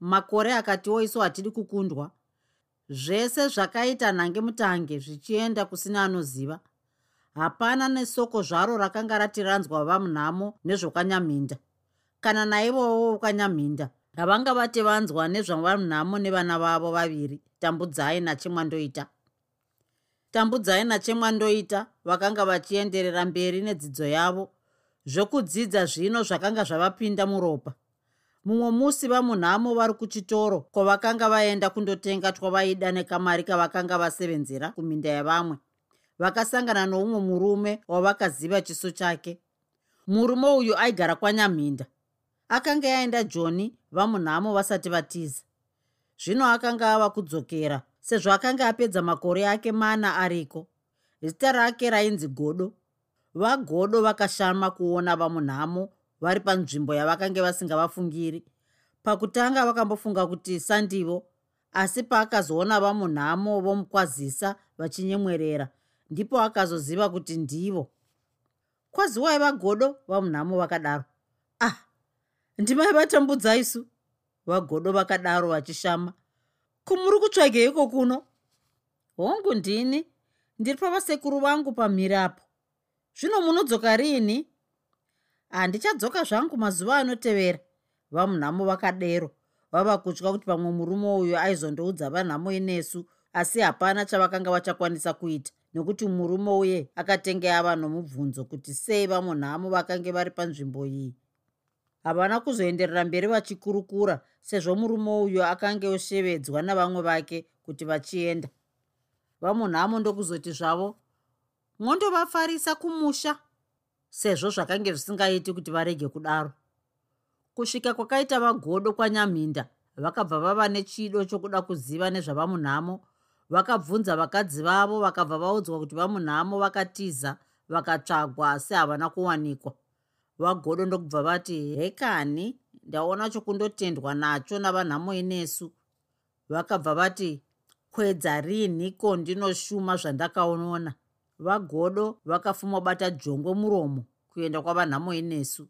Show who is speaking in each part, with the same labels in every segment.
Speaker 1: makore akatiwo isu hatidi kukundwa. Zvese zvakaita nhange mutange zvichienda kusina anoziva. Hapana nesoko zvaro rakanga ratiranzwa vamunhamo nezvokanyaminda. Kana naivowo vokanyamhinda havanga vati vanzwa nezvavanhamo nevana vavo vaviri tambudzai nachemwandoita tambudzai nachemwandoita vakanga vachienderera mberi nedzidzo yavo zvokudzidza zvino zvakanga zvavapinda muropa mumwe musi vamunhamo vari kuchitoro kwavakanga vaenda kundotenga twavaida nekamari kavakanga vasevenzera kuminda yevamwe. Vakasangana noumwe murume wavakaziva chiso chake. Murume uyu aigara kwanyamhinda. Akanga yaenda joni vamunhamo vasati vatiza. Zvino akanga ava kudzokera sezvo akanga apedza makore ake mana ariko. Zita rake rainzi godo. Vagodo vakashama kuona vamunhamo vari panzvimbo yavakanga vasingavafungiri. Pakutanga vakambofunga kuti sandivo asi paakazoona vamunhamo vomukwazisa vachinyemwerera ndipo akazoziva kuti ndivo. Kwaziwai vagodo vamunhamo vakadaro. Ah ndimai vatambudza isu vagodo vakadaro vachishama. Kumuri kutsvageiko kuno? Hongu ndini ndiri pavasekuru vangu pamhiri apo zvino munodzoka riini handichadzoka zvangu mazuva anotevera. Vamunhamo vakadero. Vava kutya kuti pamwe murume uyu aizondoudza vanhamo inesu asi hapana chavakanga vachakwanisa kuita. Nekuti murume uye akatenge ava nomubvunzo kuti sei vamunhamo vakange vari panzvimbo iyi. Havana kuzoenderera mberi vachikurukura sezvo murume uyu akange oshevedzwa navamwe vake kuti vachienda. Vamunhamo ndokuzoti zvavo mondovafarisa kumusha sezvo zvakange zvisingaiti kuti varege kudaro. Kusvika kwakaita vagodo kwanyamhinda vakabva vava nechido chokuda kuziva nezvavamunhamo vakabvunza vakadzi vavo vakabva vaudzwa kuti vamunhamo vakatiza vakatsvagwa asi havana kuwanikwa. Vagodo ndokubva vati hekani ndaona chokundotendwa nacho navanhamo inesu. Vakabva vati kwedza rinhiko ndinoshuma zvandakaonona vagodo vakafuma bata jongwe muromo kuenda kwavanhamo inesu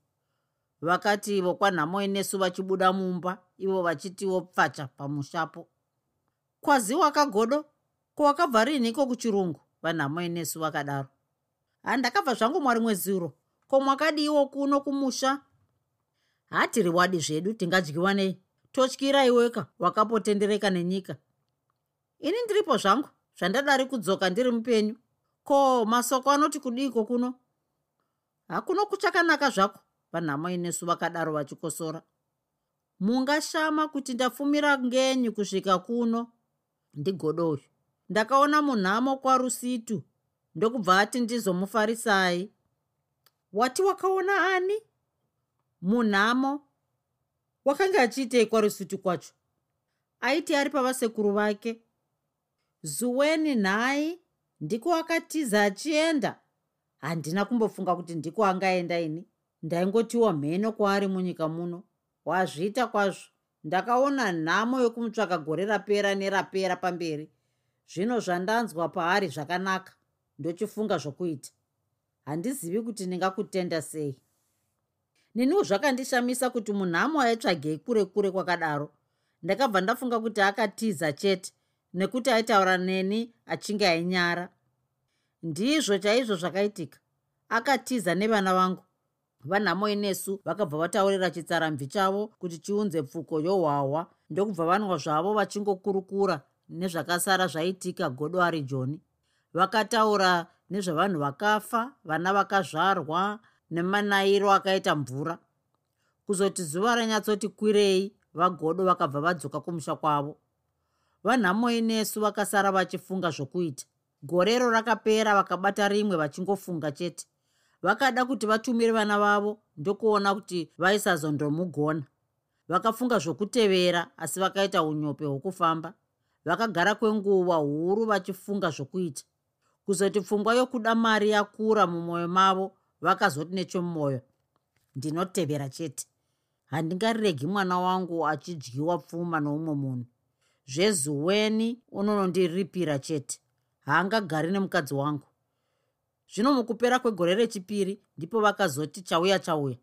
Speaker 1: vakati ivo kwanhamo inesu vachibuda mumba ivo vachitiwo pfacha pamushapo. Kwaziwa kagodo kwawakabva rinhiko kuchirungu? Vanhamo inesu vakadaro. Handakabva zvangu mwari mwezuro. Ko mwakadiwo kuno kumusha? Hatiri wadi zvedu tingadyiwa nei. Totyira iweka wakapotendereka nenyika. Ini ndiripo zvangu? Zvandadari kudzoka ndiri mupenyu ko masoko anoti kudiko kuno? Hakuno kuchakanaka zvako? Vanhamo inesu vakadaro vachikosora. Mungashama kuti ndafumira ngenyu kusvika kuno. Ndigodo uyu. Ndakaona munhamo kwarusitu. Ndokubva ati ndizomufarisai wati wakaona ani? Munhamo wakanga achiitei kwarusitu kwacho. Aiti ari pavasekuru vake. Zuweni nhai ndiko akatiza achienda. Handina kumbofunga kuti ndiko angaenda ini. Ndaingotiwa mheno kwaari munyika muno. Wazviita kwazvo. Ndakaona nhamo yokumutsvaka gore rapera nerapera pamberi. Zvino zvandanzwa paari zvakanaka. Ndochifunga zvokuita. Handizivi kuti ndingakutenda sei. Neniwo zvakandishamisa kuti munhamo aitsvagei kure kure kwakadaro. Ndakabva ndafunga kuti akatiza chete nekuti aitaura neni achinge ainyara. Ndizvo chaizvo zvakaitika. Akatiza nevana vangu. Vanhamo inesu vakabva vataurira chitsarambi chavo kuti chiunze pfuko yohwahwa ndokubva vanwa zvavo vachingokurukura nezvakasara zvaitika godo ari joni vakataura nezvavanhu vakafa vana vakazvarwa nemanayiro akaita mvura. Kuzoti zuva ranyatsoti kwirei vagodo vakabva vadzoka kumusha kwavo vanhamo inesu vakasara vachifunga zvokuita. Gorero rakapera vakabata rimwe vachingofunga chete. Vakada kuti vatumire vana vavo ndokuona kuti vaisazondomugona. Vakafunga zvokutevera asi vakaita unyope hwokufamba. Vakagara kwenguva huru vachifunga zvokuita. Kuzoti pfungwa yokuda mari yakura mumwoyo mavo vakazoti nechomumwoyo ndinotevera chete. Handingariregi mwana wangu achidyiwa pfuma noumwe munhu zvezuweni unonondiripira chete. Haangagari nemukadzi wangu. Zvino mukupera kwegore rechipiri ndipo vakazoti chauya chauya.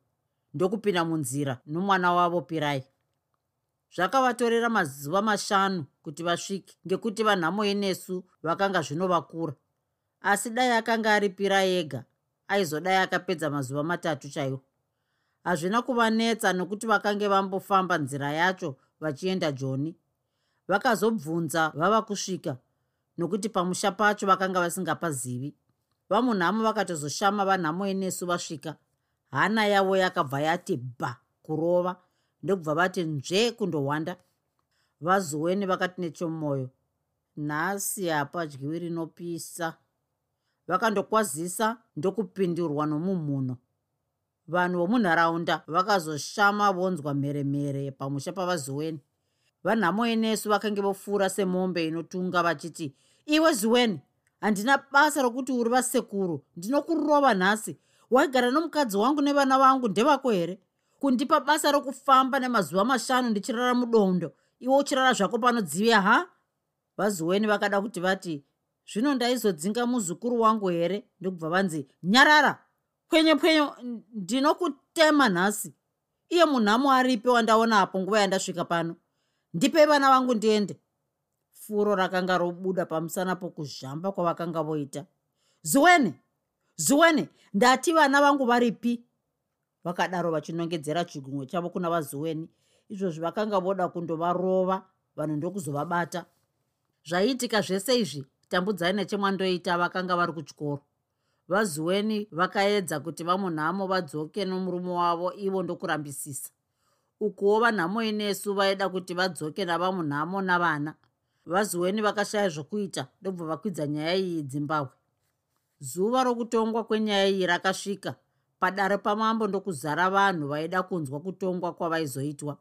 Speaker 1: Ndokupinda munzira nomwana wavo pirai. Zvakavatorera mazuva mashanu kuti vasvike ngekuti vanhamo yenesu vakanga zvinovakura. Asi dai akanga ari pirai ega aizodai akapedza mazuva matatu chaiwo. Hazvina kuvanetsa nokuti vakange vambofamba nzira yacho vachienda joni vakazobvunza vava kusvika nokuti pamusha pacho vakanga vasingapazivi. Vamunhamo vakatozoshama vanhamo yenesu vasvika. Hana yavo yakabva yati bha kurova! ndokubva vati nzve kundohwanda. Vazuweni vakati nechomwoyo nhasi hapadyiwi rinopisa. Vakandokwazisa ndokupindurwa nomumhuno. Vanhu vomunharaunda vakazoshama vonzwa mheremhere pamusha pavazuweni vanhamo yenesu vakange vopfuura semombe inotunga vachiti iwe zuweni handina basa rokuti uri vasekuru ndinokurova nhasi waigara nomukadzi wangu nevana vangu ndevako here? Kundipa basa rokufamba nemazuva mashanu ndichirara mudondo. Iwe uchirara zvako panodziva ha? Vazuweni vakada kuti vati zvino ndaizodzinga muzukuru wangu here? Ndokubva vanzi nyarara pwenye pwenye ndinokutema nhasi. Iye munhamo aripi wandaona apo nguva yandasvika pano ndipei vana vangu ndiende. Furo rakanga robuda pamusana pokuzhamba kwavakanga voita. Zuwene zuwene ndati vana vangu varipi? Vakadaro vachinongedzera chigumwe chavo kuna vazuweni. Izvozvi vakanga voda kundovarova vanhu ndokuzovabata. Zvaiitika zvese izvi tambudzai nechemwandoita vakanga vari kuchikoro. Vazuweni vakaedza kuti vamunhamo vadzoke nomurume wavo ivo ndokurambisisa ukuwo vanhamo inesu vaida kuti vadzoke navamunhamo navana. Vazuweni vakashaya zvokuita ndobva vakwidza nyaya iyi zimbabwe. Zuva rokutongwa kwenyaya iyi rakasvika. Padare pamambo ndokuzara vanhu vaida kunzwa kutongwa kwavaizoitwa.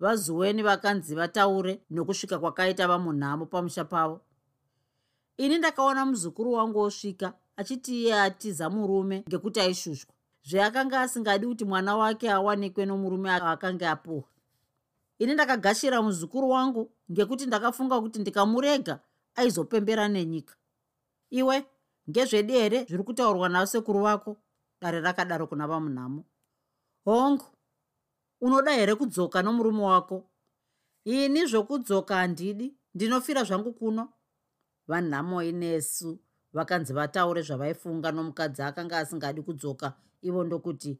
Speaker 1: Vazuweni vakanzi vataure nokusvika kwakaita vamunhamo pamusha pavo. Ini ndakaona muzukuru wangu osvika achiti iye atiza murume ngekuti aishushwa zveakanga asingadi kuti mwana wake awanikwe nomurume akanga apuwa. Ini ndakagashira muzukuru wangu ngekuti ndakafunga kuti ndikamurega aizopembera nenyika. Iwe ngezvedi here zviri kutaurwa nasekuru vako dare rakadaro kuna vamunhamo hongu unoda here kudzoka nomurume wako? Ini zvokudzoka handidi ndinofira zvangu kuno. Vanhamo inesu vakanzi vataure zvavaifunga nomukadzi akanga asingadi kudzoka ivo ndokuti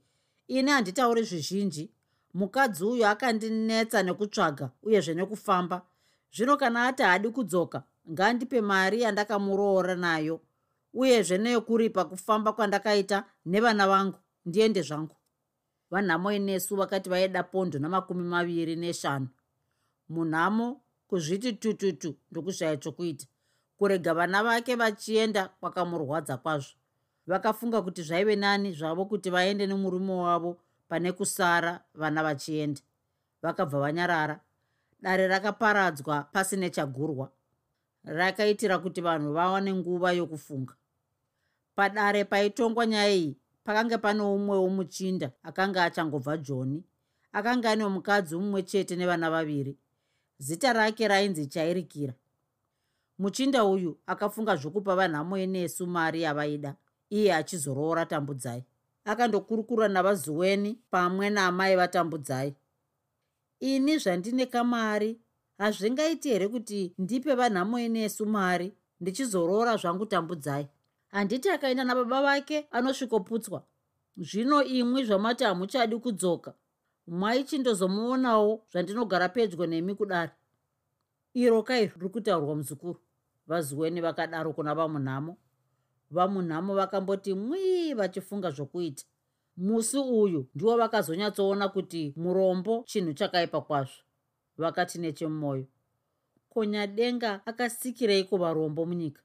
Speaker 1: ini handitauri zvizhinji. Mukadzi uyu akandinetsa nekutsvaga uyezve nekufamba. Zvino kana ati haadi kudzoka ngaandipe mari yandakamuroora nayo uyezve neyokuripa kufamba kwandakaita nevana vangu ndiende zvangu. Vanhamo inesu vakati vaida pondo namakumi maviri neshanu. Munhamo kuzviti tututu ndokushaya chokuita kurega vana vake vachienda kwakamurwadza kwazvo vakafunga kuti zvaive nani zvavo kuti vaende nemurume wavo pane kusara vana vachienda. Vakabva vanyarara. Dare rakaparadzwa pasine chagurwa rakaitira kuti vanhu vawane nguva yokufunga. Padare paitongwa nyaya iyi pakanga pane umwe womuchinda akanga achangobva joni akanga ane mukadzi mumwe chete nevana vaviri. Zita rake rainzi chairikira. Muchinda uyu akafunga zvokupa vanhamo yenesu mari yavaida iye achizoroora tambudzai. Akandokurukura navazuweni pamwe naamai vatambudzai. Ini zvandine kamari hazvingaiti here kuti ndipe vanhamo inesu mari ndichizoroora zvangu tambudzai? Handiti akaenda nababa vake anosvikoputswa. Zvino imwi zvamati hamuchadi kudzoka. Mwaichindozomoonawo zvandinogara pedyo nemi kudari iro kai riri kutaurwa muzukuru. Vazuweni vakadaro kuna vamunhamo vamunhamo vakamboti mwii vachifunga zvokuita. Musi uyu ndiwo vakazonyatsoona kuti murombo chinhu chakaipa kwazvo. Vakati nechemwoyo konyadenga akasikireiko varombo munyika?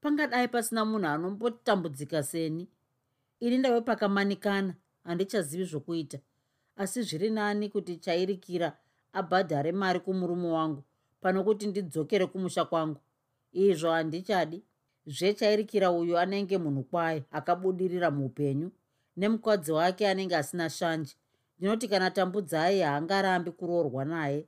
Speaker 1: Pangadai pasina munhu anombotambudzika seni. Ini ndave pakamanikana handichazivi zvokuita. Asi zviri nani kuti chairikira abhadhare mari kumurume wangu pano kuti ndidzokere kumusha kwangu. Izvo handichadi zvechairikira uyu anenge munhu kwaye akabudirira muupenyu nemukadzi wake anenge asina shanje. Ndinoti kana tambudzai haangarambi kuroorwa naye.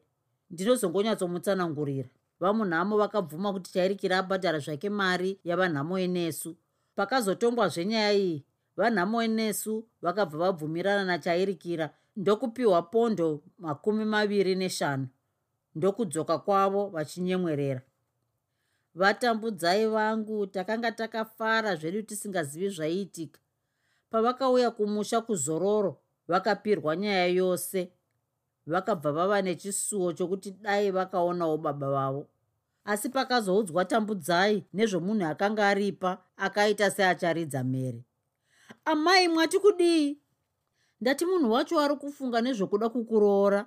Speaker 1: Ndinozongonyatsomutsanaungurira vamunhamo vakabvuma kuti chairikira abhadhara zvake mari yavanhamo enesu. Pakazotongwa zvenyaya iyi vanhamo enesu vakabva vabvumirana nachairikira ndokupiwa pondo makumi maviri neshanu ndokudzoka kwavo vachinyemwerera vatambudzai vangu takanga takafara zvedu tisingazivi zvaiitika. Pavakauya kumusha kuzororo vakapirwa nyaya yose vakabva vava nechisuwo chokuti dai vakaonawo baba vavo. Asi pakazoudzwa tambudzai nezvomunhu akanga aripa akaita seacharidza mhere. Amai mwati kudii? Ndati munhu wacho ari kufunga nezvokuda kukuroora.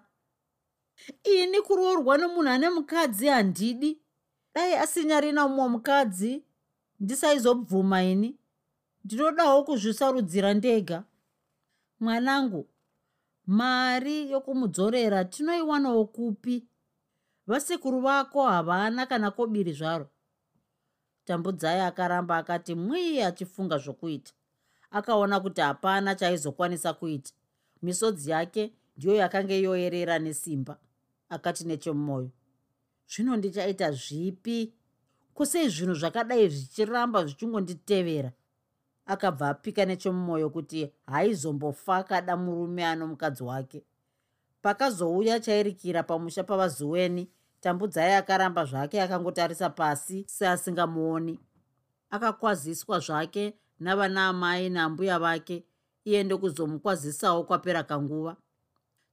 Speaker 1: Ini kuroorwa nomunhu ane mukadzi handidi dai asinyarina mumwe mukadzi ndisaizobvuma ini. Ndinodawo kuzvisarudzira ndega. Mwanangu mari yokumudzorera tinoiwanawo kupi? Vasekuru vako havana kana kobiri zvaro. Tambudzai akaramba akati mwii achifunga zvokuita. Akaona kuti hapana chaaizokwanisa kuita. Misodzi yake ndiyo yakanga yoerera nesimba. Akati nechemumwoyo zvino ndichaita zvipi? Kusei zvinhu zvakadai zvichiramba zvichingonditevera? Akabva apika nechemumwoyo kuti haizombofa kada murume ano mukadzi wake. Pakazouya chairikira pamusha pavazuweni tambudzai akaramba zvake akangotarisa pasi seasingamuoni. Akakwaziswa zvake navana amai nambuya vake iye ndokuzomukwazisawo kwapera kanguva.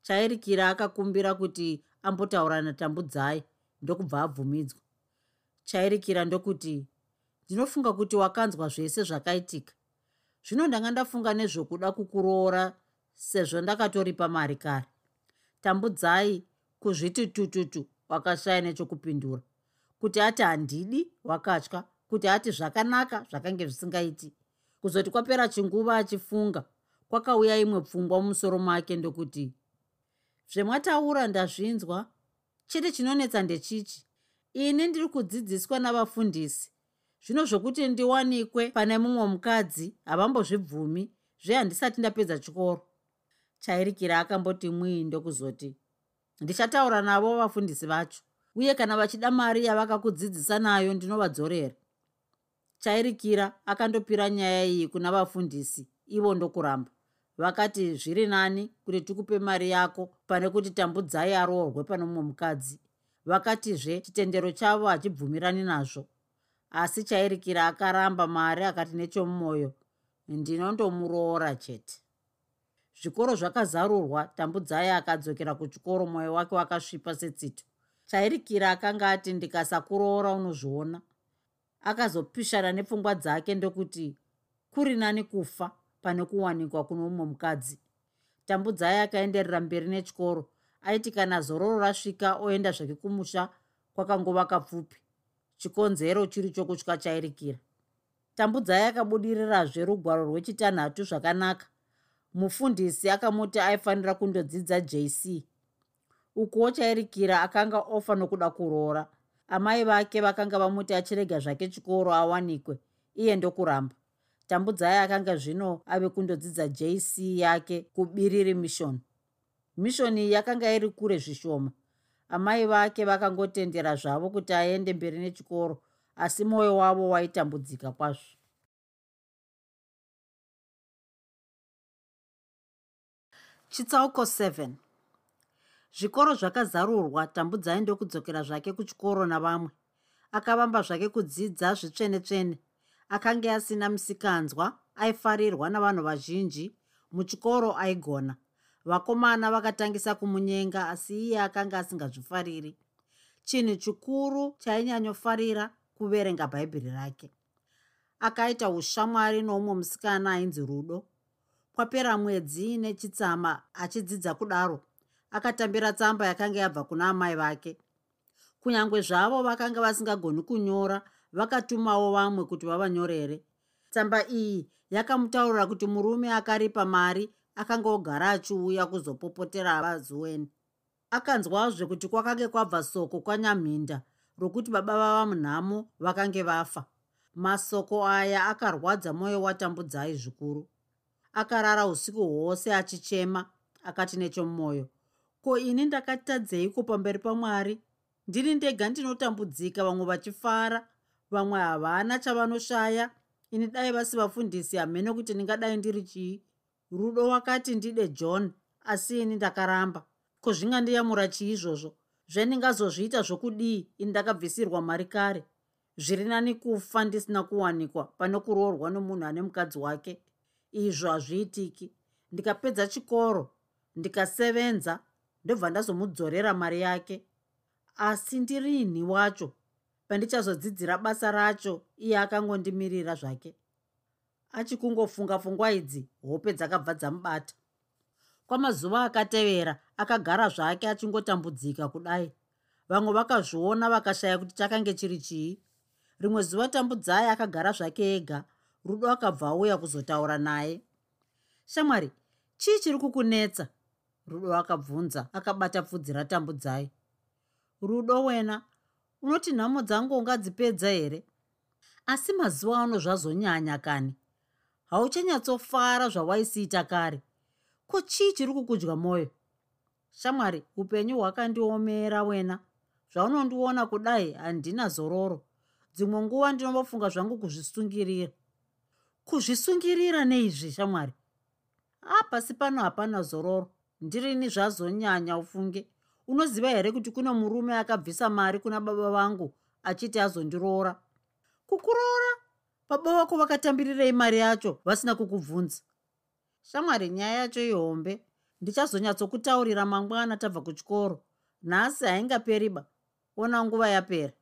Speaker 1: Chairikira akakumbira kuti ambotaura natambudzai ndokubva abvumidzwa. Chairikira ndokuti ndinofunga kuti wakanzwa zvese zvakaitika. Zvino ndanga ndafunga nezvokuda kukuroora sezvo ndakatoripa mari kare. Tambudzai kuzviti tututu wakashaya nechokupindura. Kuti ati handidi wakatya kuti ati zvakanaka zvakange zvisingaiti. Kuzoti kwapera chinguva achifunga kwakauya imwe pfungwa mumusoro make ndokuti zvemwataura ndazvinzwa chete chinonetsa ndechichi. Ini ndiri kudzidziswa navafundisi. Zvino zvokuti ndiwanikwe pane mumwe mukadzi havambozvibvumi zvehandisati ndapedza chikoro. Chairikira akamboti mwii ndokuzoti ndichataura navo vafundisi vacho uye kana vachida mari yavakakudzidzisa nayo ndinovadzorera. Chairikira akandopira nyaya iyi kuna vafundisi ivo ndokuramba vakati zviri nani? Kuti tikupe mari yako pane kuti tambudzai aroorwe pano mumwe mukadzi. Vakatizve chitendero chavo hachibvumirani nazvo. Asi chairikira akaramba mari akati nechomumwoyo ndinondomuroora chete. Zvikoro zvakazarurwa tambudzai akadzokera kuchikoro mwoyo wake wakasvipa setsito chairikira akanga ati ndikasakuroora unozviona. Akazopishana nepfungwa dzake ndokuti kuri nani kufa pane kuwanikwa kuno mumwe mukadzi. Tambudzai akaenderera mberi nechikoro. Aiti kana zororo rasvika oenda zvake kumusha kwakangova kapfupi. Chikonzero chiri chokutya chairikira. Tambudzai akabudirirazve rugwaro rwechitanhatu zvakanaka. Mufundisi akamuti aifanira kundodzidza jc ukuwo chairikira akanga ofa nokuda kuroora. Amai vake vakanga vamuti achirega zvake chikoro awanikwe iye ndokuramba tambudzai akanga zvino ave kundodzidza jc yake kubiriri mishoni. Mishoni yakanga iri kure zvishoma. Amai vake vakangotendera zvavo kuti aende mberi nechikoro asi mwoyo wavo waitambudzika kwazvo. Chitsauko 7 zvikoro zvakazarurwa tambudzai ndokudzokera zvake kuchikoro navamwe. Akavamba zvake kudzidza zvitsvene-tsvene akanga asina musikanzwa aifarirwa navanhu vazhinji muchikoro aigona. Vakomana vakatangisa kumunyenga asi iye akanga asingazvifariri. Chinhu chikuru chainyanyofarira kuverenga bhaibheri rake. Akaita ushamwari noumwe musikana ainzi rudo. Kwapera mwedzi nechitsama achidzidza kudaro. Akatambira tsamba yakanga yabva kuna amai vake. Kunyange zvavo vakanga vasingagoni kunyora vakatumawo vamwe kuti vavanyorere. Tsamba iyi yakamutaurira kuti murume akaripa mari akanga ogara achiuya kuzopopotera vazuweni. Akanzwazve kuti kwakange kwabva soko kwanyamhinda rokuti baba vava munhamo vakange vafa. Masoko aya akarwadza mwoyo watambudzai zvikuru. Akarara usiku hwose achichema akati nechomumwoyo ko ini ndakatadzeiko pamberi pamwari? Ndini ndega ndinotambudzika vamwe vachifara vamwe havana chavanoshaya. Ini dai vasivafundisi hamene kuti ndingadai ndiri chii rudo wakati ndide john asi ini ndakaramba. Ko zvingandiyamura chii izvozvo zvendingazozviita zvokudii ini ndakabvisirwa mari kare? Zviri nani kufa ndisina kuwanikwa pane kuroorwa nomunhu ane mukadzi wake? Izvo hazviitiki. Ndikapedza chikoro ndikasevenza ndobva ndazomudzorera mari yake. Asi ndirini wacho pandichazodzidzira basa racho iye akangondimirira zvake. Achikungofunga pfungwa idzi hope dzakabva dzamubata. Kwamazuva akatevera akagara zvake achingotambudzika kudai. Vamwe vakazviona vakashaya kuti chakange chiri chii. Rimwe zuva tambudzai akagara zvake ega rudo akabva auya kuzotaura naye. Shamwari chii chiri kukunetsa? Rudo akabvunza akabata pfudzi ratambudzai. Rudo wena unoti nhamo dzangu ungadzipedza here? Asi mazuva ano zvazonyanya kani. Hauchanyatsofara zvawaisiita kare. Ko chii chiri kukudya mwoyo shamwari upenyu hwakandiomera wena. Zvaunondiona kudai handina zororo. Dzimwe nguva ndinombofunga zvangu kuzvisungirira. Kuzvisungirira neizvi shamwari? Apasi pano hapana zororo. Ndirini zvazonyanya ufunge unoziva here kuti kune murume akabvisa mari kuna baba vangu achiti azondiroora? Kukuroora? Baba vako vakatambirirei mari yacho vasina kukubvunza. Shamwari nyaya yacho ihombe. Ndichazonyatsokutaurira mangwana tabva kuchikoro. Nhasi haingaperiba ona nguva yapera.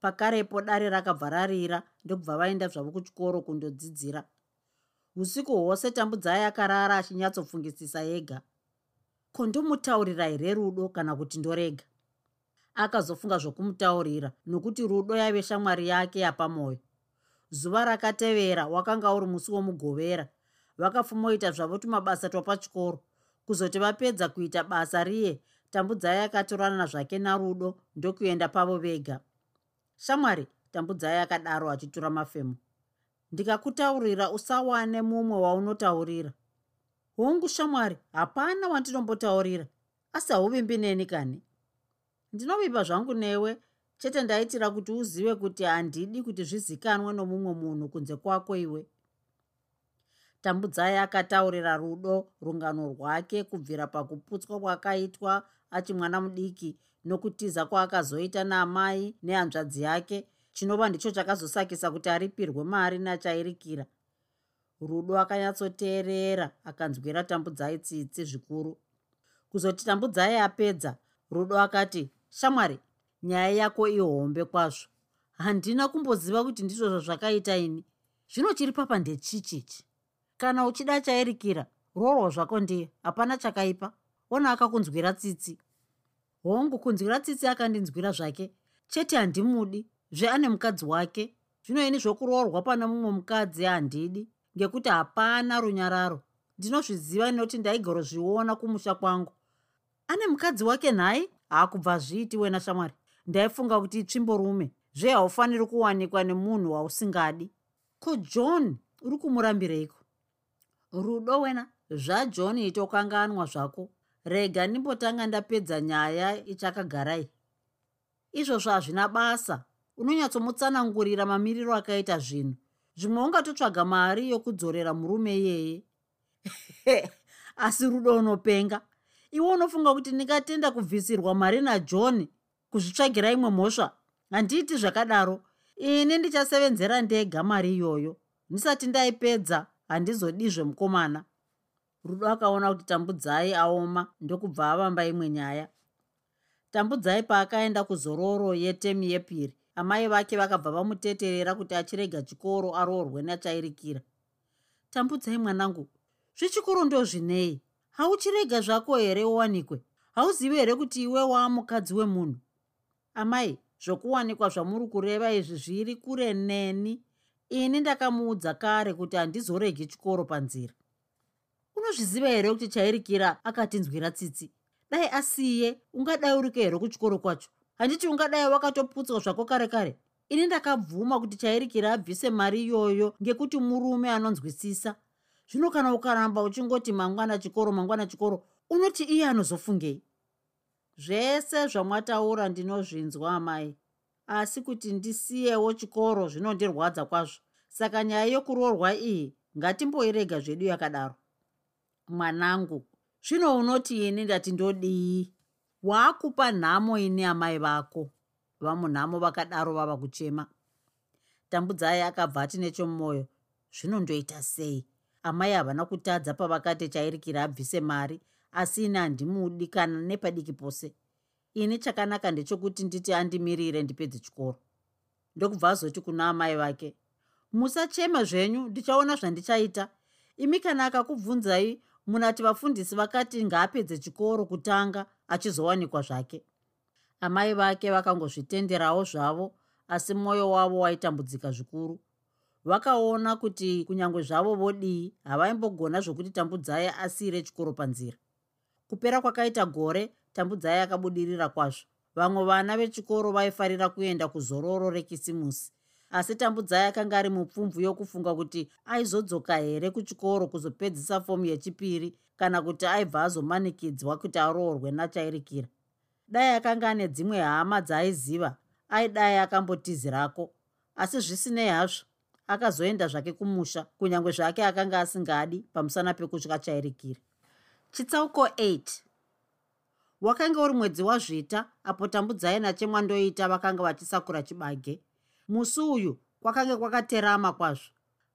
Speaker 1: Pakarepo dare rakabva rarira ndokubva vaenda zvavo kuchikoro kundodzidzira. Usiku hwose tambudzai akarara achinyatsopfungisisa yega kondomutaurira here rudo kana kuti ndorega? Akazofunga zvokumutaurira nokuti rudo yaive shamwari yake yapamwoyo zuva rakatevera wakanga uri musi womugovera. Vakafumoita zvavo tumabasa twapachikoro. Kuzoti vapedza kuita basa riye tambudzai akatorana zvake narudo ndokuenda pavo vega. Shamwari tambudzai akadaro achitora mafemo. Ndikakutaurira usawane mumwe waunotaurira hongu shamwari hapana wandinombotaurira. Asi hauvimbi neni kani? Ndinovimba zvangu newe chete ndaitira kuti uzive kuti handidi kuti zvizikanwe nomumwe munhu kunze kwako iwe. Tambudzai akataurira rudo rungano rwake kubvira pakuputswa kwakaitwa achi mwana mudiki nokutiza kwaakazoita naamai nehanzvadzi yake chinova ndicho chakazosakisa kuti aripirwe mari nachairikira rudo akanyatsoteerera akanzwira tambudzai tsitsi zvikuru. Kuzoti tambudzai apedza rudo akati shamwari nyaya yako ihombe kwazvo. Handina kumboziva kuti ndizvo zvazvakaita ini. Zvino chiri papa ndechichichi. Kana uchida chairikira roorwa zvako ndiye. Hapana chakaipa. Ona akakunzwira tsitsi. Hongu kunzwira tsitsi akandinzwira zvake? Chete handimudi. Zveane mukadzi wake. Zvino ini zvokuroorwa pana mumwe mukadzi handidi ngekuti hapana runyararo. Ndinozviziva nekuti ndaigorozviona kumusha kwangu. Ane mukadzi wake nhai? Haakubva zviiti wena shamwari. Ndaifunga kuti itsvimborume zvehaufaniri kuwanikwa nemunhu wausingadi. Ko john uri kumurambireiko? Rudo wena. Zvajohn itokanganwa zvako. Rega ndimbotanga ndapedza nyaya ichakagarai. Izvozvo hazvina basa. Unonyatsomutsanangurira mamiriro akaita zvinhu zvimwe ungatotsvaga mari yokudzorera murume iyeye? Asi rudo unopenga. Iwe unofunga kuti ndingatenda kubvisirwa mari najohn kuzvitsvagira imwe mhosva? Handiiti zvakadaro. Ini ndichasevenzera ndega mari iyoyo. Ndisati ndaipedza handizodizve mukomana rudo akaona kuti tambudzai aoma ndokubva avamba imwe nyaya. Tambudzai paakaenda kuzororo yetemi yepiri amai vake vakabva vamuteterera kuti achirega chikoro aroorwe nachairikira tambudzai mwanangu zvechikoro ndo zvinei? Hauchirega zvako here uwanikwe? Hauzivi here kuti iwe waamukadzi wemunhu? Amai zvokuwanikwa zvamuri kureva izvi zviri kure neni. Ini ndakamuudza kare kuti handizoregi chikoro panzira. Unozviziva here kuti chairikira akatinzwira tsitsi? Dai asiye ungadai uriko here kuchikoro kwacho handiti ungadai wakatoputswa zvako kare kare. Ini ndakabvuma kuti chairikira abvise mari iyoyo ngekuti murume anonzwisisa. Zvino kana ukaramba uchingoti mangwana chikoro mangwana chikoro unoti iye anozofungei? Zvese zvamwataura ndinozvinzwa amai. Asi kuti ndisiyewo chikoro zvinondirwadza kwazvo. Saka nyaya yokuroorwa iyi ngatimboirega zvedu yakadaro. Mwanangu zvino unoti ini ndati ndodii waakupa nhamo ini amai vako. Vamunhamo vakadaro vava kuchema. Tambudzai akabva ati nechomumwoyo zvinondoita sei? Amai havana kutadza pavakati chairikira abvise mari asi ini handimudi kana nepadiki pose. Ini chakanaka ndechekuti nditi andimirire ndipedze chikoro. Ndokubva azoti kuna amai vake musachema zvenyu ndichaona zvandichaita. Imi kana akakubvunzai munati vafundisi vakati ngaapedze chikoro kutanga achizowanikwa zvake. Amai vake vakangozvitenderawo zvavo asi mwoyo wavo waitambudzika zvikuru. Vakaona kuti kunyange zvavo vodii havaimbogona zvokuti tambudzai asiyire chikoro panzira. Kupera kwakaita gore tambudzai akabudirira kwazvo. Vamwe vana vechikoro vaifarira kuenda kuzororo rekisimusi asi tambudzai akanga ari mupfumvu yokufunga kuti aizodzoka here kuchikoro kuzopedzisa fomu yechipiri kana kuti aibva azomanikidzwa kuti aroorwe nachairikira? Dai akanga ane dzimwe hama dzaaiziva aidai akambotizirako. Asi zvisinei hazvo akazoenda zvake kumusha kunyange zvake akanga asingadi pamusana pekutya chairikira. Chitsauko 8 wakanga uri mwedzi wazvita apo tambudzai nachemwandoita vakanga vachisakura chibage musi uyu kwakanga kwakaterama kwazvo.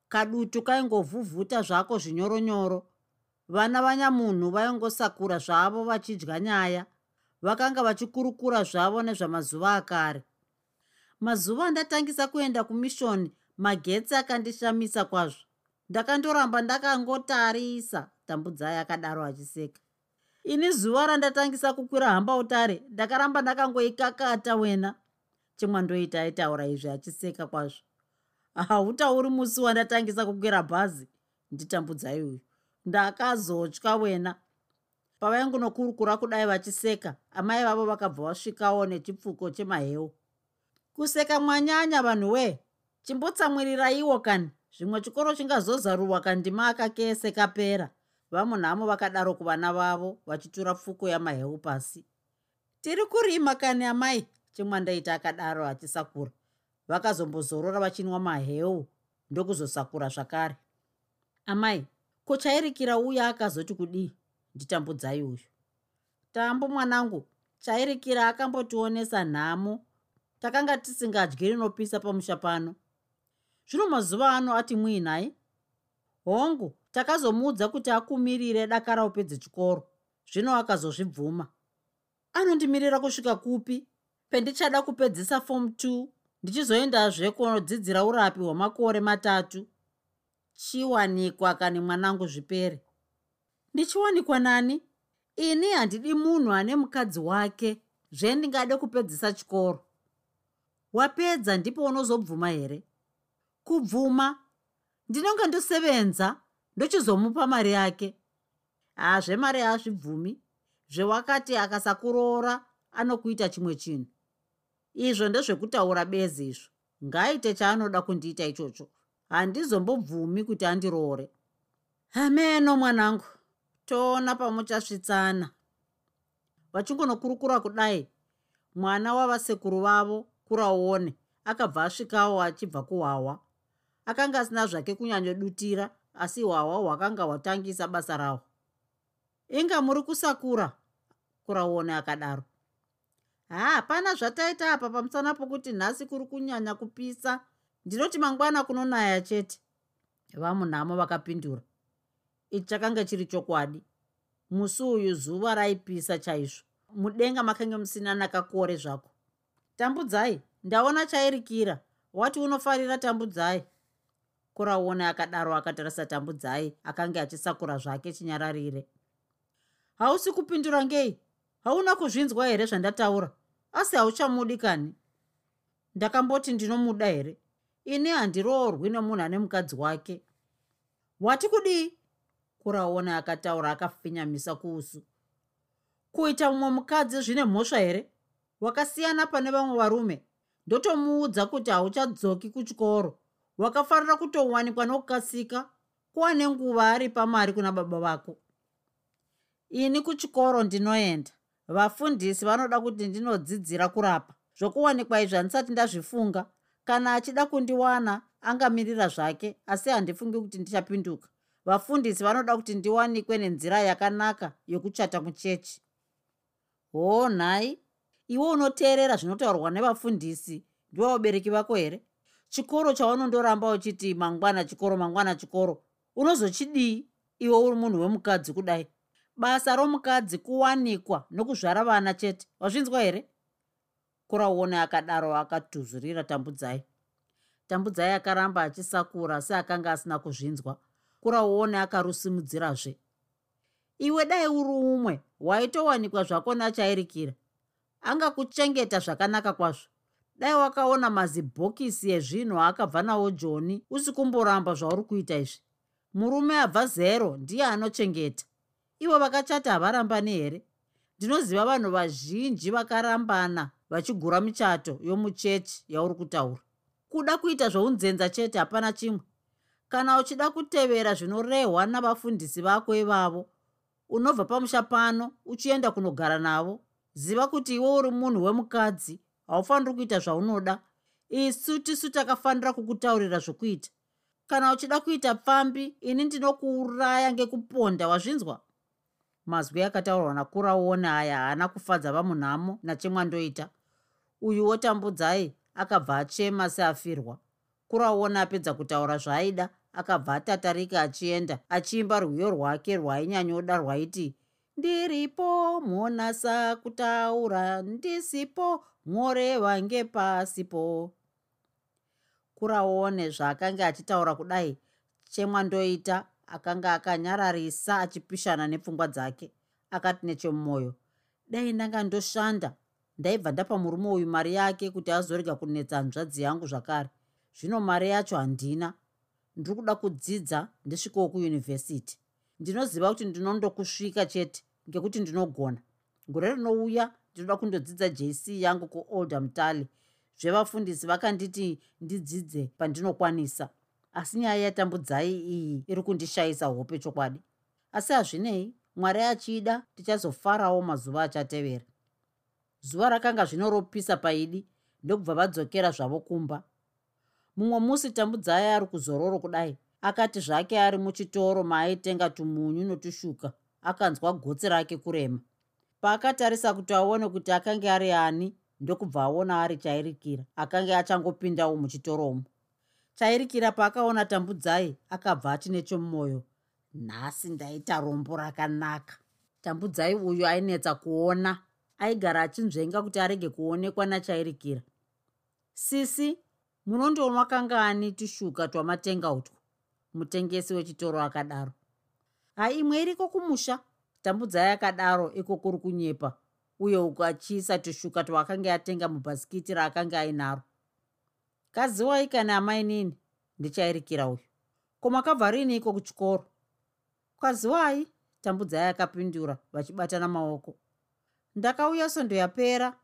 Speaker 1: Kadutu kaingovhuvhuta zvako zvinyoronyoro. Vana vanyamunhu vaingosakura zvavo vachidya nyaya. Vakanga vachikurukura zvavo nezvamazuva akare. Mazuva andatangisa kuenda kumishoni magetsi akandishamisa kwazvo. Ndakandoramba ndakangotarisa tambudzai akadaro achiseka. Ini zuva randatangisa kukwira hamba utare ndakaramba ndakangoikakata wena chimwandoita aitaura izvi achiseka kwazvo. Hautauri musi wandatangisa kukwira bhazi? Nditambudzai uyu ndakazotya wena. Pavaingunokurukura kudai vachiseka amai vavo vakabva vasvikawo nechipfuko chemaheu. Kuseka mwanyanya vanhu wee chimbotsamwiriraiwo kani? Zvimwe chikoro chingazozarurwa kandima akakese kapera vamunhamo vakadaro kuvana vavo vachitura pfuko yamaheu pasi. Tiri kurima kani amai chimwandaita akadaro achisakura. Vakazombozorora vachinwa maheu ndokuzosakura zvakare. Amai kuchairikira uya akazoti kudii? Nditambudzai uyu tambo mwanangu chairikira akambotionesa nhamo. Takanga tisingadyi rinopisa pamusha pano. Zvino mazuva ano ati muinai hongu takazomuudza kuti akumirire dakara upedze chikoro. Zvino akazozvibvuma. Anondimirira kusvika kupi pendichada kupedzisa fomu 2 ndichizoendazve kunodzidzira urapi hwemakore matatu. Chiwanikwa kani mwanangu zvipere? Ndichiwanikwa nani? Ini handidi munhu ane mukadzi wake zvendingade kupedzisa chikoro. Wapedza ndipo unozobvuma here? Kubvuma? Ndinonge ndosevenza ndochizomupa mari yake. Hazvemari hazvibvumi zvewakati akasakuroora anokuita chimwe chinhu izvo ndezvekutaura bezi izvo. Ngaaite chaanoda kundiita ichocho. Handizombobvumi kuti andiroore. Hameno mwanangu. Toona pamuchasvitsana. Vachingonokurukura kudai. Mwana wavasekuru vavo kuraone akabva asvikawo achibva kuhwawa akanga asina zvake kunyanyodutira asi hwawa hwakanga hwatangisa basa rahwo inga muri kusakura kuraone akadaro haapana zvataita apa pamusana pokuti nhasi kuri kunyanya kupisa. Ndinoti mangwana kunonaya chete. Vamunhamo vakapindura. Ichi chakanga chiri chokwadi. Musi uyu zuva raipisa chaizvo. Mudenga makange musina nakakore zvako. Tambudzai. Ndaona chairikira. Wati unofarira tambudzai. Kuraone akadaro akatarisa tambudzai akanga achisakura zvake chinyararire. Hausi kupindura ngei? Hauna kuzvinzwa here zvandataura asi hauchamudi kani? Ndakamboti ndinomuda here? Ini handiroorwi nemunhu ane mukadzi wake. Wati kudii kuraone akataura akafinyamisa kuusu. Kuita mumwe mukadzi zvine mhosva here? Wakasiyana pane vamwe varume? Ndotomuudza kuti hauchadzoki kuchikoro. Wakafanira kutowanikwa nokukasika? Kuva nenguva ari pamari kuna baba vako. Ini kuchikoro ndinoenda vafundisi vanoda kuti ndinodzidzira kurapa. Zvokuwanikwa izvi handisati ndazvifunga. Kana achida kundiwana angamirira zvake asi handifungi kuti ndichapinduka. Vafundisi vanoda kuti ndiwanikwe nenzira yakanaka yokuchata muchechi. Hoo nhai. Iwe unoteerera zvinotaurwa nevafundisi ndiwa ubereki vako here? Chikoro chaunondoramba uchiti mangwana chikoro mangwana chikoro. Unozochidii iwe uri munhu wemukadzi kudai basa romukadzi kuwanikwa nokuzvara vana chete. Wazvinzwa here? Kurauone akadaro akatuzurira tambudzai. Tambudzai akaramba achisakura seakanga asina kuzvinzwa. Kurauone akarusimudzirazve. Iwe dai uri umwe waitowanikwa zvako nachairikira. Angakuchengeta zvakanaka kwazvo. Dai wakaona mazibhokisi ezvinhu akabva nawo joni usikumboramba zvauri kuita izvi. Murume abva zero ndiye anochengeta ivo vakachata havarambani here? Ndinoziva vanhu vazhinji vakarambana vachigura michato yomuchechi yauri kutaura. Kuda kuita zvounzenza chete hapana chimwe. Kana uchida kutevera zvinorehwa navafundisi vako ivavo unobva pamusha pano uchienda kunogara navo ziva kuti iwe uri munhu wemukadzi haufaniri kuita zvaunoda. Isu tisu takafanira kukutaurira zvokuita. Kana uchida kuita pfambi ini ndinokuuraya ngekuponda wazvinzwa mazwi akataurwa nakuraone aya haana kufadza vamunhamo nachemwandoita. Uyu wotambudzai akabva achema seafirwa. Kuraona apedza kutaura zvaaida akabva atatarika achienda achiimba rwiyo rwake rwainyanyoda rwaiti ndiripo monasa kutaura ndisipo mworeva ngepasipo. Kuraone zvaakanga achitaura kudai chemwandoita akanga akanyararisa achipishana nepfungwa dzake akati nechemumwoyo dai ndanga ndoshanda. Ndaibva ndapa murume uyu mari yake kuti azorega kunetsa hanzvadzi yangu zvakare. Zvino mari yacho handina. Ndiri kuda kudzidza ndisvikewo kuyunivhesiti. Ndinoziva kuti ndinondokusvika chete ngekuti ndinogona. Gore rinouya ndinoda kundodzidza jc yangu kuolder mutali zvevafundisi vakanditi ndidzidze pandinokwanisa asi nyaya yatambudzai iyi iri kundishayisa hope chokwadi. Asi hazvinei mwari achida tichazofarawo mazuva achatevera. Zuva rakanga zvino ropisa paidi ndokubva vadzokera zvavo kumba. Mumwe musi tambudzai ari kuzororo kudai akati zvake ari muchitoro maaitenga tumunyu notushuka akanzwa gotsi rake kurema. Paakatarisa kuti aone kuti akange ari ani ndokubva aona ari chairikira akange achangopindawo muchitoromo chairikira paakaona tambudzai akabva ati nechomumwoyo nhasi ndaita rombo rakanaka. Tambudzai uyu ainetsa kuona. Aigara achinzvenga kuti arege kuonekwa nachairikira. Sisi munondonwa kangani tushuka twamatenga utwo mutengesi wechitoro akadaro. Haimwe iriko kumusha? Tambudzai akadaro iko kuri kunyepa. Uye uku achiisa tushuka twaakanga atenga mubhasikiti raakanga ainaro kaziwai kana amai nini? Ndichairikira uyu. Komakabva rini iko kuchikoro. Kaziwai tambudzai akapindura vachibatana maoko. Ndakauya sondo yapera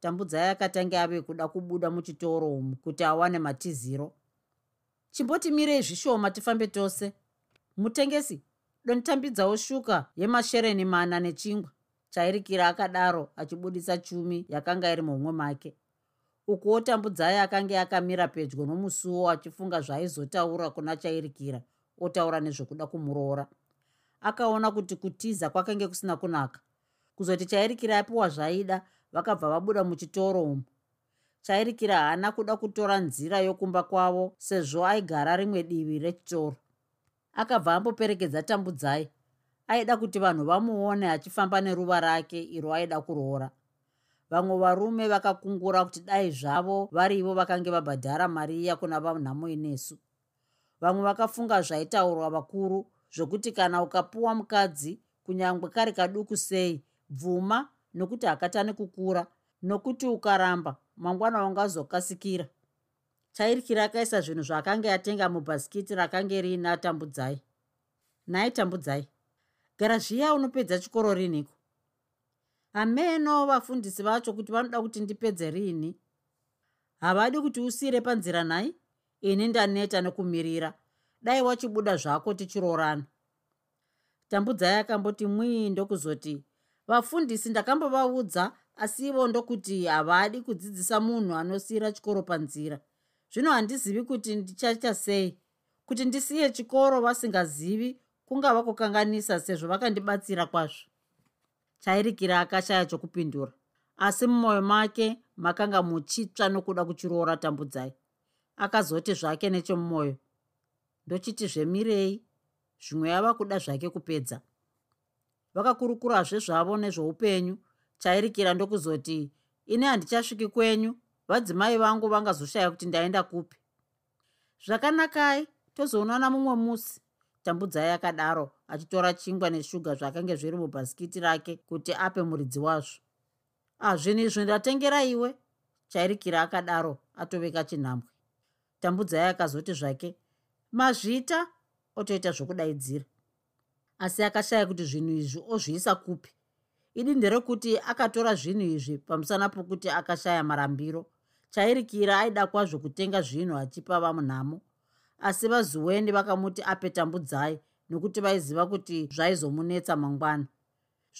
Speaker 1: tambudzai akatanga ave kuda kubuda muchitoro umu kuti awane matiziro. Chimbotimirei zvishoma tifambe tose? Mutengesi donitambidzawo shuka yemashereni mana nechingwa. Chairikira akadaro achibudisa chumi yakanga iri muumwe make ukuwo tambudzai akanga akamira pedyo nomusuwo achifunga zvaaizotaura kuna chairikira otaura nezvekuda kumuroora. Akaona kuti kutiza kwakanga kusina kunaka. Kuzoti chairikira apiwa zvaida vakabva vabuda muchitoro umu. Chairikira haana kuda kutora nzira yokumba kwavo sezvo aigara rimwe divi rechitoro. Akabva amboperekedza tambudzai. Aida kuti vanhu vamuone achifamba neruva rake iro aida kuroora vamwe varume vakakungura kuti dai zvavo varivo vakange vabhadhara mari iya kuna vanhamo inesu. Vamwe vakafunga zvaitaurwa vakuru zvokuti kana ukapuwa mukadzi kunyange kari kaduku sei bvuma nokuti hakatani kukura nokuti ukaramba mangwana ungazokasikira. Chairikira akaisa zvinhu zvaakanga yatenga mubhasikiti rakange riina tambudzai nhai tambudzai. Gara zviya unopedza chikoro riniko ameno vafundisi vacho kuti vanoda kuti ndipedze rini. Havadi kuti usiyire panzira nhai ini ndaneta nekumirira. Dai wachibuda zvako tichiroorana tambudzai akamboti mwii ndokuzoti vafundisi ndakambovaudza asi ivo ndokuti havadi kudzidzisa munhu anosiyira chikoro panzira. Zvino handizivi kuti ndichaita sei. Kuti ndisiye chikoro vasingazivi kungava kukanganisa sezvo vakandibatsira kwazvo chairikira akashaya chokupindura. Asi mumwoyo make makanga muchitsva nokuda kuchiroora tambudzai. Akazoti zvake nechemumwoyo ndochiti zvemirei? Zvimwe yava kuda zvake kupedza. Vakakurukurazve zvavo nezvoupenyu. Chairikira ndokuzoti ini handichasviki kwenyu. Vadzimai vangu vangazoshaya kuti ndaenda kupi? Zvakanakai tozoonana mumwe musi tambudzai akadaro achitora chingwa neshuga zvakange zviri mubhasikiti rake kuti ape muridzi wazvo. Azvini izvi ndatengera iwe chairikira akadaro atoveka chinhambwe. Tambudzai akazoti zvake mazvita otoita zvokudaidzira. Asi akashaya kuti zvinhu izvi ozviisa kupi? Idi nderekuti akatora zvinhu izvi pamusana pokuti akashaya marambiro. Chairikira aida kwazvo kutenga zvinhu achipa vamunhamo asi vazuweni vakamuti ape tambudzai nokuti vaiziva kuti zvaizomunetsa mangwana.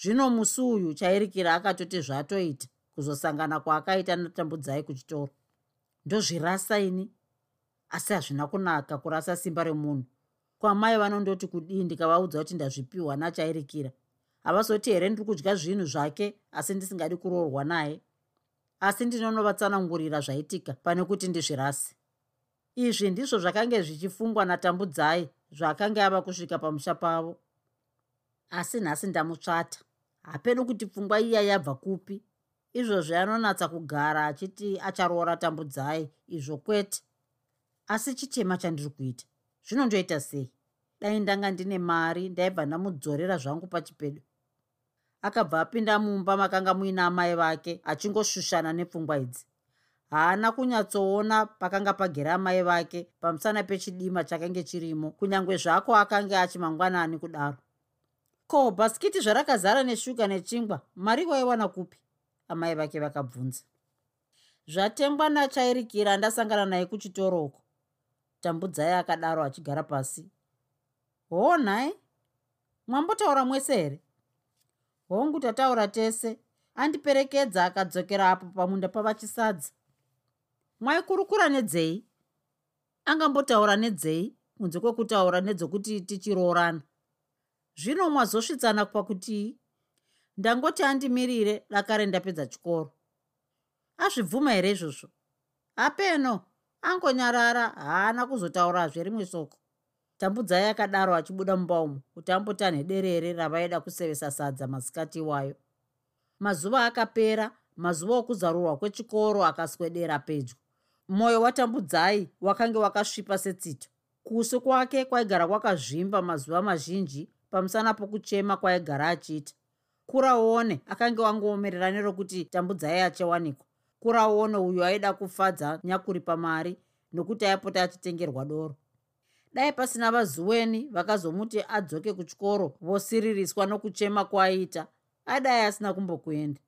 Speaker 1: Zvino musi uyu chairikira akatoti zvatoita kuzosangana kwaakaita natambudzai kuchitoro. Ndozvirasa ini? Asi hazvina kunaka kurasa simba remunhu. Kwamai vanondoti kudii ndikavaudza kuti ndazvipiwa nachairikira havazoti here ndiri kudya zvinhu zvake asi ndisingadi kuroorwa naye? Asi ndinonovatsanangurira zvaitika pane kuti ndizvirasi izvi ndizvo zvakange zvichifungwa natambudzai zvaakanga ava kusvika pamusha pavo. Asi nhasi ndamutsvata. Hapeno kuti pfungwa iya yabva kupi? Izvozvi anonatsa kugara achiti acharoora tambudzai izvo kwete. Asi chitema chandiri kuita zvinondoita sei? Dai ndanga ndine mari ndaibva ndamudzorera zvangu pachipedo akabva apinda mumba makanga muine amai vake achingoshushana nepfungwa idzi haana kunyatsoona pakanga pagere amai vake pamusana pechidima chakange chirimo kunyange zvako akanga achimangwanani kudaro. Ko bhasikiti zvarakazara neshuga nechingwa mari waiwana kupi? Amai vake vakabvunza. Zvatengwa nachairikira ndasangana naye kuchitoroko tambudzai akadaro achigara pasi. Hoo nhai mwambotaura mwese here? Hongu tataura tese. Andiperekedza akadzokera apo pamunda pavachisadza mwaikurukura nedzei? Angambotaura nedzei? Kunze kwekutaura nedzokuti tichiroorana. Zvino mwazosvitsana pakutii ndangoti andimirire dakare ndapedza chikoro. Azvibvuma here izvozvo? Hapeno! Angonyarara haana kuzotaurazve rimwe soko. Tambudzai akadaro achibuda mumba umo kuti ambotanhe derere ravaida kusevesa sadza masikati iwayo. Mazuva akapera mazuva okuzarurwa kwechikoro akaswedera pedyo mwoyo watambudzai wakange wakasvipa setsito kusi kwake kwaigara kwakazvimba mazuva mazhinji pamusana pokuchema kwaigara achiita. Kuraone akange wangoomerera nerokuti tambudzai achawanikwa. Kuraone uyo aida kufadza nyakuripa mari nokuti aipota achitengerwa doro. Dai pasina vazuweni vakazomuti adzoke kuchikoro vosiririswa nokuchema kwaaiita adai asina kumbokuenda.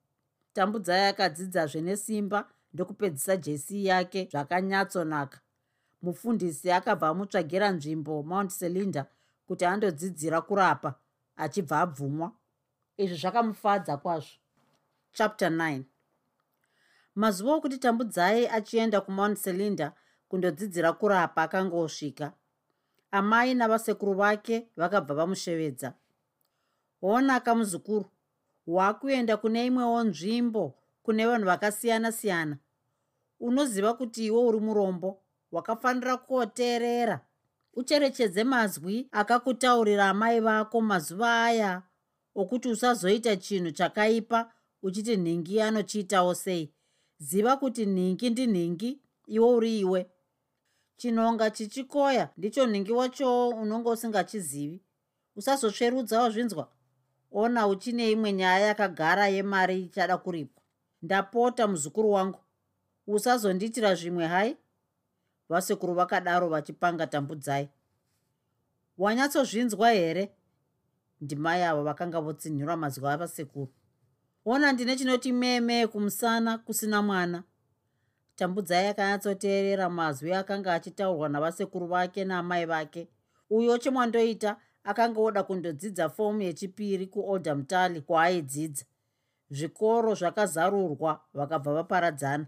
Speaker 1: Tambudzai akadzidzazve nesimba ndokupedzisa jesi yake zvakanyatsonaka. Mufundisi akabva amutsvagira nzvimbo mount selinda kuti andodzidzira kurapa achibva abvumwa. Izvi zvakamufadza kwazvo. Chapter 9 mazuva okuti tambudzai achienda kumount selinda kundodzidzira kurapa akanga osvika amai navasekuru vake vakabva vamushevedza. Hoonaka muzukuru waakuenda kune imwewo nzvimbo kune vanhu vakasiyana-siyana unoziva kuti iwe uri murombo wakafanira koteerera ucherechedze mazwi akakutaurira amai vako mazuva aya okuti usazoita chinhu chakaipa uchiti nhingi anochiitawo sei. Ziva kuti nhingi ndinhingi iwe uri iwe. Chinonga chichikoya ndicho nhingi wachowo unonge usingachizivi. Usazotsverudzawo zvinzwa. Ona uchine imwe nyaya yakagara yemari ichada kuripwa ndapota muzukuru wangu. Usazondiitira zvimwe hai? Vasekuru vakadaro vachipanga tambudzai. Wanyatsozvinzwa here? Ndimai avo vakanga votsinhira mazwi avasekuru. Ona ndine chinoti meme kumusana kusina mwana. Tambudzai akanyatsoteerera mazwi akanga achitaurwa navasekuru vake naamai vake. Uyo chemwandoita akanga oda kundodzidza fomu yechipiri kuolder mutali kwaaidzidza zvikoro zvakazarurwa vakabva vaparadzana.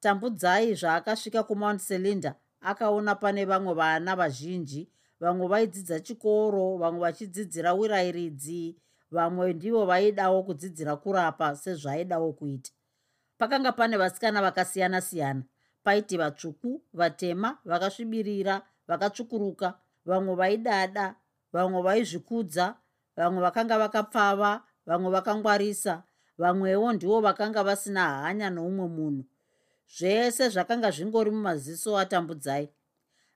Speaker 1: Tambudzai zvaakasvika kumount cylinder akaona pane vamwe vana vazhinji vamwe vaidzidza chikoro vamwe vachidzidzira wirairidzi vamwe ndivo vaidawo kudzidzira kurapa sezvaaidawo kuita. Pakanga pane vasikana vakasiyana-siyana paiti vatsvuku vatema vakasvibirira vakatsvukuruka vamwe vaidada vamwe vaizvikudza vamwe vakanga vakapfava vamwe vakangwarisa vamwewo ndivo vakanga vasina hanya noumwe munhu. Zvese zvakanga zvingori mumaziso atambudzai.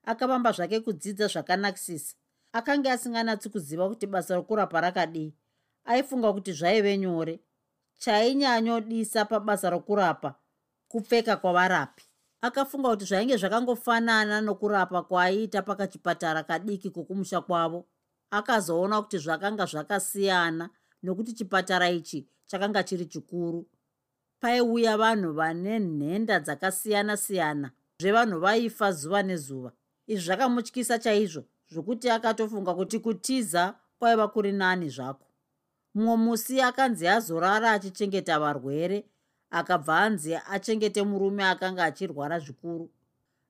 Speaker 1: Akavamba zvake kudzidza zvakanakisisa. Akanga asinganatsi kuziva kuti basa rokurapa rakadii. Aifunga kuti zvaive nyore. Chainyanyodisa pabasa rokurapa kupfeka kwavarapi. Akafunga kuti zvainge zvakangofanana nokurapa kwaaiita pakachipatara kadiki kokumusha kwavo. Akazoona kuti zvakanga zvakasiyana nokuti chipatara ichi chakanga chiri chikuru. Paiuya vanhu vane nhenda dzakasiyana-siyana zvevanhu vaifa zuva nezuva. Izvi zvakamutyisa chaizvo zvokuti akatofunga kuti kutiza kwaiva kuri nani zvako. Mumwe musi akanzi azorara achichengeta varwere akabva anzi achengete murume akanga achirwara zvikuru.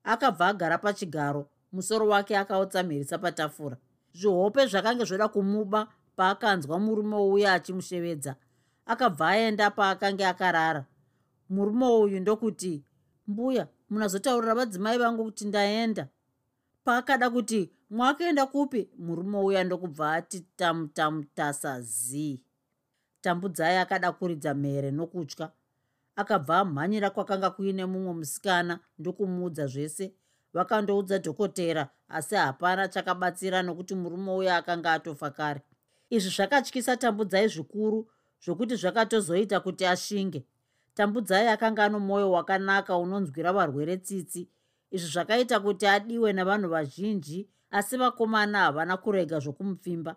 Speaker 1: Akabva agara pachigaro musoro wake akautsamhirisa patafura. Zvihope zvakange zvoda kumuba paakanzwa murume uya achimushevedza akabva aenda paakanga akarara. Murume uyu ndokuti mbuya munazotaurira vadzimai vangu kuti ndaenda. Paakada kuti mwakaenda kupi? Murume uya ndokubva ati tamutamutasa zii tambudzai akada kuridza mhere nokutya. Akabva amhanyira kwakanga kuine mumwe musikana ndokumuudza zvese. Vakandoudza dhokotera asi hapana chakabatsira nokuti murume uya akanga atofa kare izvi zvakatyisa tambudzai zvikuru zvokuti zvakatozoita kuti ashinge. Tambudzai akanga ano mwoyo wakanaka unonzwira varwere tsitsi. Izvi zvakaita kuti adiwe navanhu vazhinji asi vakomana havana kurega zvokumupfimba.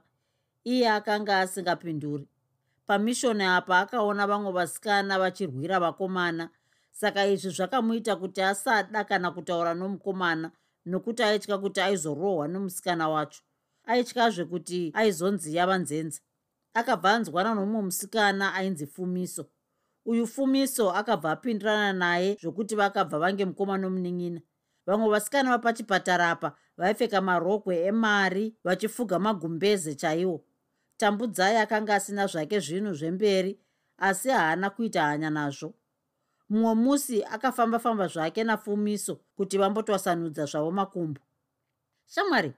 Speaker 1: Iye akanga asingapinduri. Pamishoni apa akaona vamwe vasikana vachirwira vakomana. Saka izvi zvakamuita kuti asada kana kutaura nomukomana nokuti aitya kuti aizorohwa nomusikana wacho aityazve kuti aizonzi yava nzenza. Akabva anzwana nomumwe musikana ainzi fumiso. Uyu fumiso akabva apindirana naye zvokuti vakabva vange mukoma nomunin'ina vamwe vasikana vapachipatara apa vaipfeka marogwe emari vachifuga magumbeze chaiwo. Tambudzai akanga asina zvake zvinhu zvemberi asi haana kuita hanya nazvo. Mumwe musi akafamba-famba zvake nafumiso kuti vambotwasanudza zvavo makumbo. Shamwari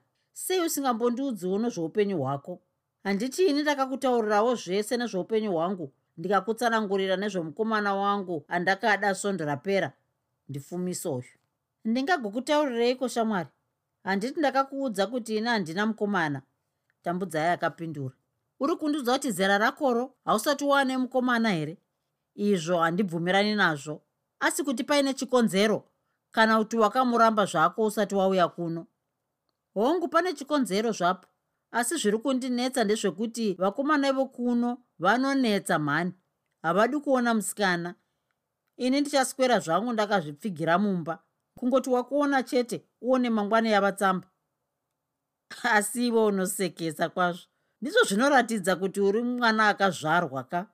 Speaker 1: sei usingambondiudziwo nezveupenyu hwako. Handiti ini ndakakutaurirawo zvese nezveupenyu hwangu ndikakutsanangurira nezvemukomana wangu andakada sondo rapera. Ndifumiso uyu ndingagokutaurireiko shamwari? Handiti ndakakuudza kuti ini handina mukomana. Tambudzai akapindura. Uri kundiudza kuti zera rakoro hausati wane mukomana here? Izvo handibvumirani nazvo. Asi kuti paine chikonzero kana kuti wakamuramba zvako usati wauya kuno hongu pane chikonzero zvapo. Asi zviri kundinetsa ndezvekuti vakomana vokuno vanonetsa mhani. Havadi kuona musikana. Ini ndichaswera zvangu ndakazvipfigira mumba. Kungoti wakuona chete uone mangwana yavatsamba. Asi ivo unosekesa kwazvo. Ndizvo zvinoratidza kuti uri mwana akazvarwa ka?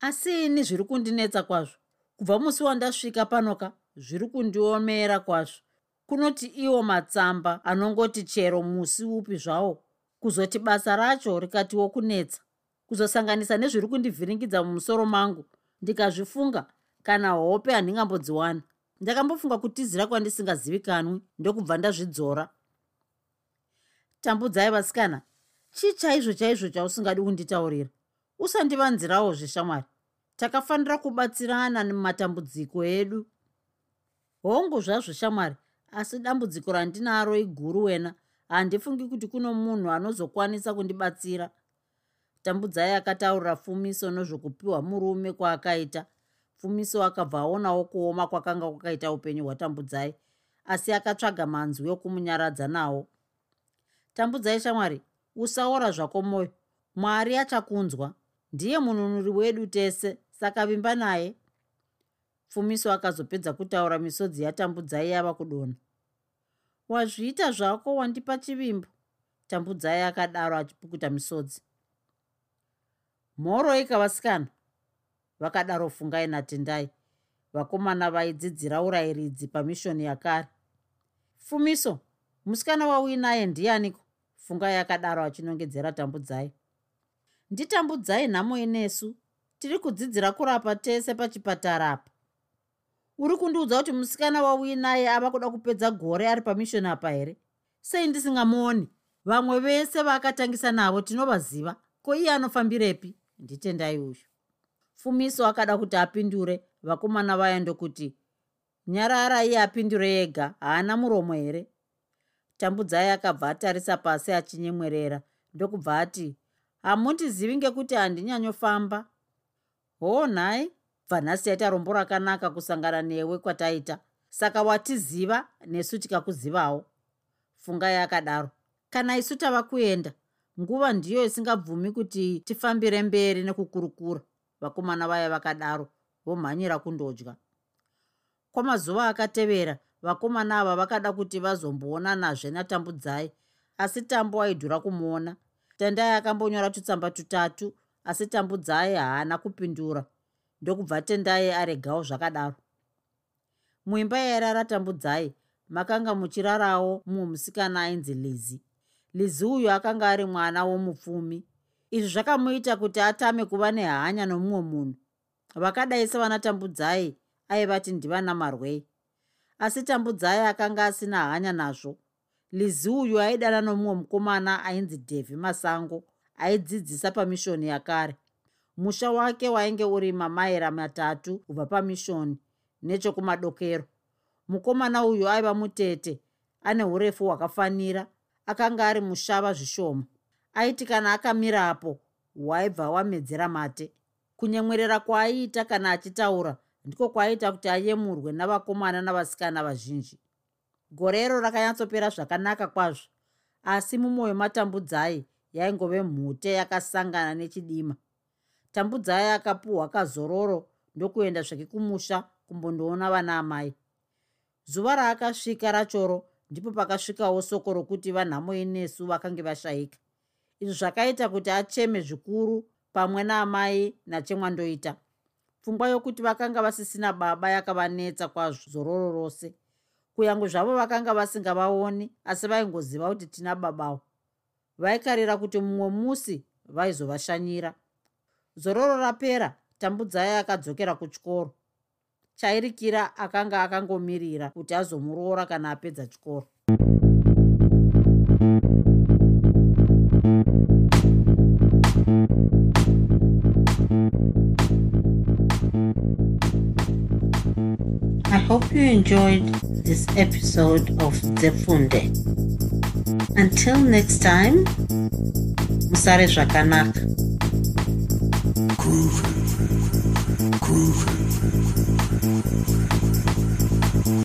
Speaker 1: Asi ini zviri kundinetsa kwazvo. Kubva musi wandasvika pano ka zviri kundiomera kwazvo kunoti iwo matsamba anongoti chero musi upi zvawo kuzoti basa racho rikatiwo kunetsa kuzosanganisa nezviri kundivhiringidza mumusoro mangu ndikazvifunga kana hope handingambodziwana. Ndakambofunga kutizira kwandisingazivikanwi ndokubva ndazvidzora. Tambudzai vasikana chii chaizvo chaizvo chausingadi kunditaurira? Usandivanzirawo zveshamwari takafanira kubatsirana mumatambudziko edu. Hongu zvazvo shamwari asi dambudziko randinaro iguru wena handifungi kuti kuno munhu anozokwanisa kundibatsira. Tambudzai akataurira fumiso nozvokupiwa murume kwaakaita. Fumiso akabva aonawo kuoma kwakanga kwakaita upenyu hwatambudzai asi akatsvaga manzwi okumunyaradza nawo. Tambudzai shamwari usaora zvako mwoyo mwari achakunzwa. Ndiye mununuri wedu tese saka vimba naye pfumiso akazopedza kutaura misodzi yatambudzai yava kudona wazviita zvako wandipa chivimbo? Tambudzai akadaro achipukuta misodzi. Mhoroika vasikana. Vakadaro fungai natendai. Vakomana vaidzidzira urayiridzi pamishoni yakare. Fumiso musikana wauyi naye ndianiko? Fungai akadaro achinongedzera tambudzai. Nditambudzai nhamo inesu. Tiri kudzidzira kurapa tese pachipatara apa uri kundiudza kuti musikana wauyi naye ava kuda kupedza gore ari pamishoni apa here? Sei ndisingamuoni vamwe vese vaakatangisa navo tinovaziva. Ko iye anofambirepi? Nditendai uyu. Fumiso akada kuti apindure. Vakomana vaya ndokuti nyarara iye apindure ega. Haana muromo here? Tambudzai akabva atarisa pasi achinyemwerera. Ndokubva ati hamundizivi ngekuti handinyanyofamba hoo nhai bva nhasi yaita rombo rakanaka kusangana newe kwataita. Saka watiziva nesu tikakuzivawo. Fungai akadaro kana isu tava kuenda nguva ndiyo isingabvumi kuti tifambire mberi nekukurukura vakomana vaya vakadaro vomhanyira kundodya. Kwamazuva akatevera vakomana ava vakada kuti vazomboonanazve natambudzai asi tambo aidhura kumuona. Tandai akambonyora tutsamba tutatu asi tambudzai haana kupindura ndokubva tendai aregawo zvakadaro. Muimba yairara tambudzai makanga muchirarawo mumwe musikana ainzi lizi lizi uyu akanga ari mwana womupfumi. Izvi zvakamuita kuti atame kuva nehanya nomumwe munhu. Vakadai sevana tambudzai aivati ndivana marwei asi tambudzai akanga asina hanya nazvo. Lizi uyu aidana nomumwe mukomana ainzi dhevhi masango aidzidzisa pamishoni yakare musha wake wainge uri mamaira matatu kubva pamishoni nechokumadokero. Mukomana uyu aiva mutete ane urefu hwakafanira akanga ari mushava zvishoma. Aiti kana akamirapo hwaibva wamedzera mate. Kunyemwerera kwaaiita kana achitaura ndiko kwaiita kuti ayemurwe navakomana navasikana vazhinji. Gorero rakanyatsopera zvakanaka kwazvo asi mumwoyo matambudzai yaingove mhute yakasangana nechidima tambudzai akapuhwa kazororo ndokuenda zvake kumusha kumbondoona vana amai. Zuva raakasvika rachoro ndipo pakasvikawo soko rokuti vanhamo inesu vakange vashayika izvi zvakaita kuti acheme zvikuru pamwe naamai nachemwandoita. Pfungwa yokuti vakanga vasisina baba yakavanetsa kwazvo zororo rose. Kunyange zvavo vakanga vasingavaoni asi vaingoziva kuti tina babawo. Vaikarira kuti mumwe musi vaizovashanyira zororo rapera tambudzai akadzokera kuchikoro chairikira akanga akangomirira kuti azomuroora kana apedza chikoro
Speaker 2: I hope you enjoyed this episode of Zefunde. Until next time, Musare Zvakanaka. groove, groove.